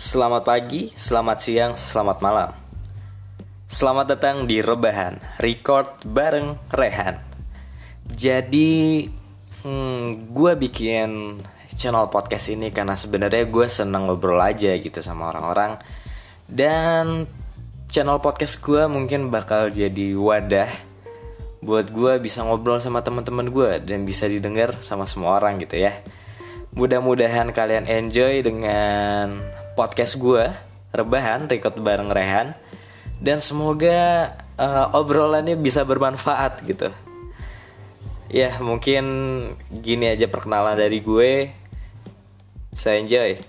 Selamat pagi, selamat siang, selamat malam. Selamat datang di Rebahan, record bareng Rehan. Jadi, hmm, gue bikin channel podcast ini karena sebenarnya gue seneng ngobrol aja gitu sama orang-orang. Dan channel podcast gue mungkin bakal jadi wadah buat gue bisa ngobrol sama teman-teman gue dan bisa didengar sama semua orang gitu ya. Mudah-mudahan kalian enjoy dengan podcast gue rebahan record bareng Rehan dan semoga uh, obrolannya bisa bermanfaat gitu. Ya mungkin gini aja perkenalan dari gue. Saya enjoy.